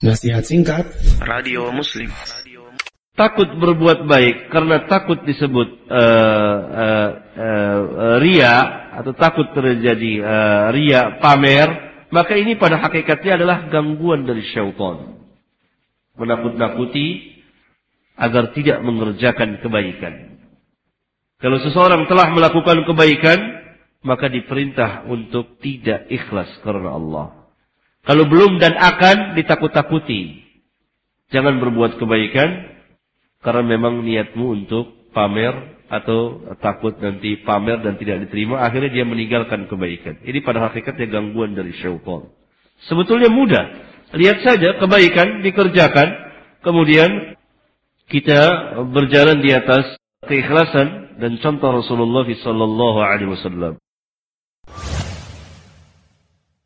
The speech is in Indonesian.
Nasihat singkat. Radio Muslim. Takut berbuat baik karena takut disebut uh, uh, uh, ria atau takut terjadi uh, ria pamer maka ini pada hakikatnya adalah gangguan dari syaitan. Menakut-nakuti agar tidak mengerjakan kebaikan. Kalau seseorang telah melakukan kebaikan maka diperintah untuk tidak ikhlas karena Allah kalau belum dan akan ditakut-takuti. Jangan berbuat kebaikan karena memang niatmu untuk pamer atau takut nanti pamer dan tidak diterima. Akhirnya dia meninggalkan kebaikan. Ini pada hakikatnya gangguan dari syaitan. Sebetulnya mudah. Lihat saja kebaikan dikerjakan. Kemudian kita berjalan di atas keikhlasan dan contoh Rasulullah sallallahu.